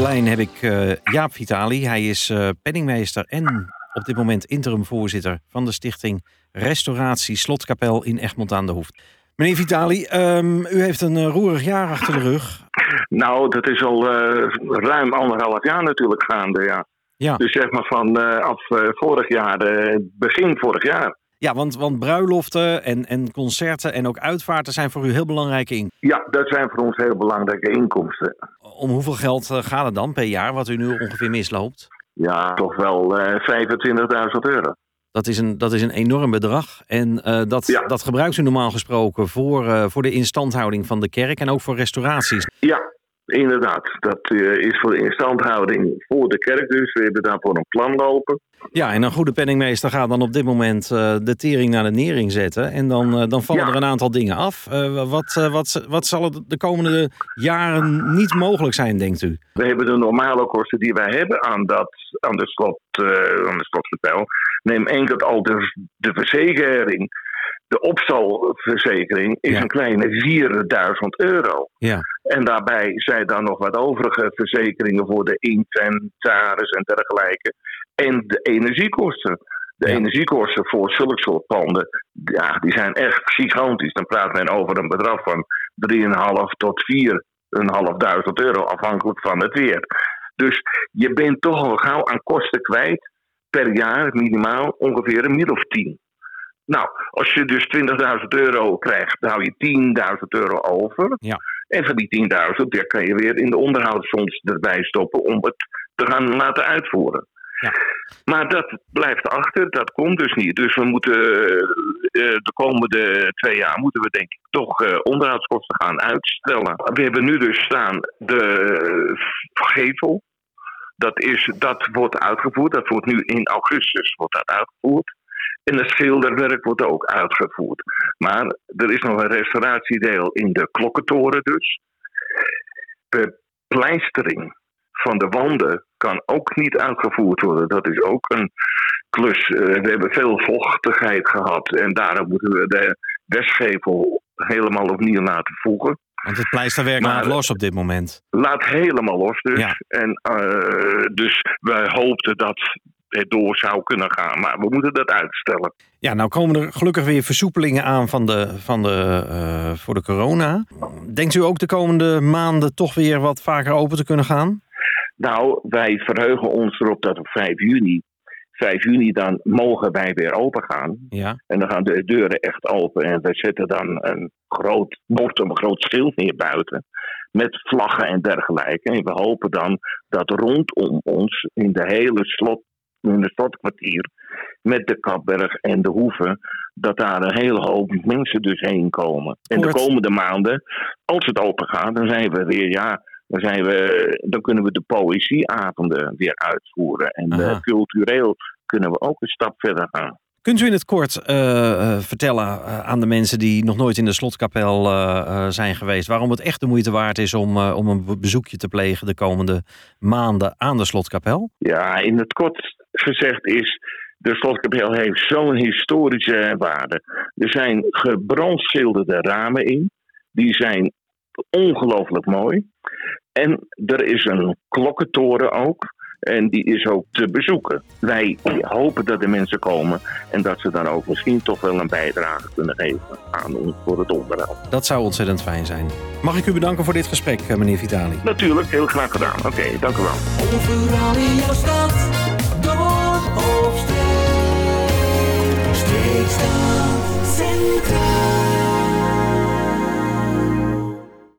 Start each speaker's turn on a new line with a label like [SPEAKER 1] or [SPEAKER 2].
[SPEAKER 1] de lijn heb ik uh, Jaap Vitali. Hij is uh, penningmeester en op dit moment interim voorzitter van de stichting Restauratie Slotkapel in Egmond aan de Hoef. Meneer Vitali, um, u heeft een uh, roerig jaar achter de rug.
[SPEAKER 2] Nou, dat is al ruim anderhalf jaar natuurlijk gaande, ja. ja. Dus zeg maar van af vorig jaar, begin vorig jaar.
[SPEAKER 1] Ja, want, want bruiloften en, en concerten en ook uitvaarten zijn voor u heel belangrijke inkomsten.
[SPEAKER 2] Ja, dat zijn voor ons heel belangrijke inkomsten.
[SPEAKER 1] Om hoeveel geld eh, gaat het dan per jaar, wat u nu ongeveer misloopt?
[SPEAKER 2] Ja, toch wel uh, 25.000 euro.
[SPEAKER 1] Dat is een, dat is een enorm bedrag. En uh, dat, ja. dat gebruikt u normaal gesproken voor, uh, voor de instandhouding van de kerk en ook voor restauraties.
[SPEAKER 2] Ja, Inderdaad, dat uh, is voor de instandhouding voor de kerk dus. We hebben daarvoor een plan lopen.
[SPEAKER 1] Ja, en een goede penningmeester gaat dan op dit moment uh, de tering naar de nering zetten. En dan, uh, dan vallen ja. er een aantal dingen af. wat, wat, wat zal het de komende jaren niet mogelijk zijn, denkt u?
[SPEAKER 2] We hebben de normale kosten die wij hebben aan, dat, aan de, slot, aan de. Neem enkel al de, de verzekering de opstalverzekering is ja. een kleine 4000 euro.
[SPEAKER 1] Ja.
[SPEAKER 2] En daarbij zijn dan nog wat overige verzekeringen voor de inventaris en dergelijke. En de energiekosten. De ja. energiekosten voor zulke soort panden, ja, die zijn echt gigantisch. Dan praat men over een bedrag van 3,5 tot 4.500 euro, afhankelijk van het weer. Dus je bent toch al gauw aan kosten kwijt per jaar minimaal ongeveer een mil of 10. Nou, als je dus 20.000 euro krijgt, dan hou je 10.000 euro over.
[SPEAKER 1] Ja.
[SPEAKER 2] En van die 10.000, daar kan je weer in de onderhoudsfonds erbij stoppen om het te gaan laten uitvoeren.
[SPEAKER 1] Ja.
[SPEAKER 2] Maar dat blijft achter, dat komt dus niet. Dus we moeten uh, de komende twee jaar moeten we denk ik toch uh, onderhoudskosten gaan uitstellen. We hebben nu dus staan de gevel. Dat, is, dat wordt uitgevoerd, dat wordt nu in augustus wordt dat uitgevoerd. En het schilderwerk wordt ook uitgevoerd. Maar er is nog een restauratiedeel in de klokkentoren dus. De pleistering van de wanden kan ook niet uitgevoerd worden. Dat is ook een klus. We hebben veel vochtigheid gehad en daarom moeten we de westgevel helemaal opnieuw laten voegen.
[SPEAKER 1] Want het pleisterwerk laat los op dit moment.
[SPEAKER 2] Laat helemaal los dus.
[SPEAKER 1] Ja.
[SPEAKER 2] En uh, dus wij hoopten dat het door zou kunnen gaan. Maar we moeten dat uitstellen.
[SPEAKER 1] Ja, nou komen er gelukkig weer versoepelingen aan van de, van de, uh, voor de corona. Denkt u ook de komende maanden toch weer wat vaker open te kunnen gaan?
[SPEAKER 2] Nou, wij verheugen ons erop dat op 5 juni 5 juni dan mogen wij weer open gaan.
[SPEAKER 1] Ja.
[SPEAKER 2] En dan gaan de deuren echt open. En we zetten dan een groot bord, een groot schild neer buiten. Met vlaggen en dergelijke. En we hopen dan dat rondom ons in de hele slot, in het slotkwartier. Met de Kapberg en de Hoeve. Dat daar een hele hoop mensen dus heen komen. En de komende maanden, als het open gaat, dan zijn we weer, ja, dan, zijn we, dan kunnen we de poëzieavonden weer uitvoeren. En uh, cultureel kunnen we ook een stap verder gaan.
[SPEAKER 1] Kunt u in het kort uh, vertellen uh, aan de mensen die nog nooit in de slotkapel zijn geweest... waarom het echt de moeite waard is om, om een bezoekje te plegen de komende maanden aan de slotkapel?
[SPEAKER 2] Ja, in het kort gezegd is... De slotkapel heeft zo'n historische waarde. Er zijn gebrandschilderde ramen in. Die zijn ongelooflijk mooi. En er is een klokkentoren ook. En die is ook te bezoeken. Wij hopen dat de mensen komen en dat ze dan ook misschien toch wel een bijdrage kunnen geven aan ons voor het onderhoud.
[SPEAKER 1] Dat zou ontzettend fijn zijn. Mag ik u bedanken voor dit gesprek, meneer Vitali?
[SPEAKER 2] Natuurlijk, heel graag gedaan. Oké, okay, dank u wel.
[SPEAKER 3] Overal in jouw stad.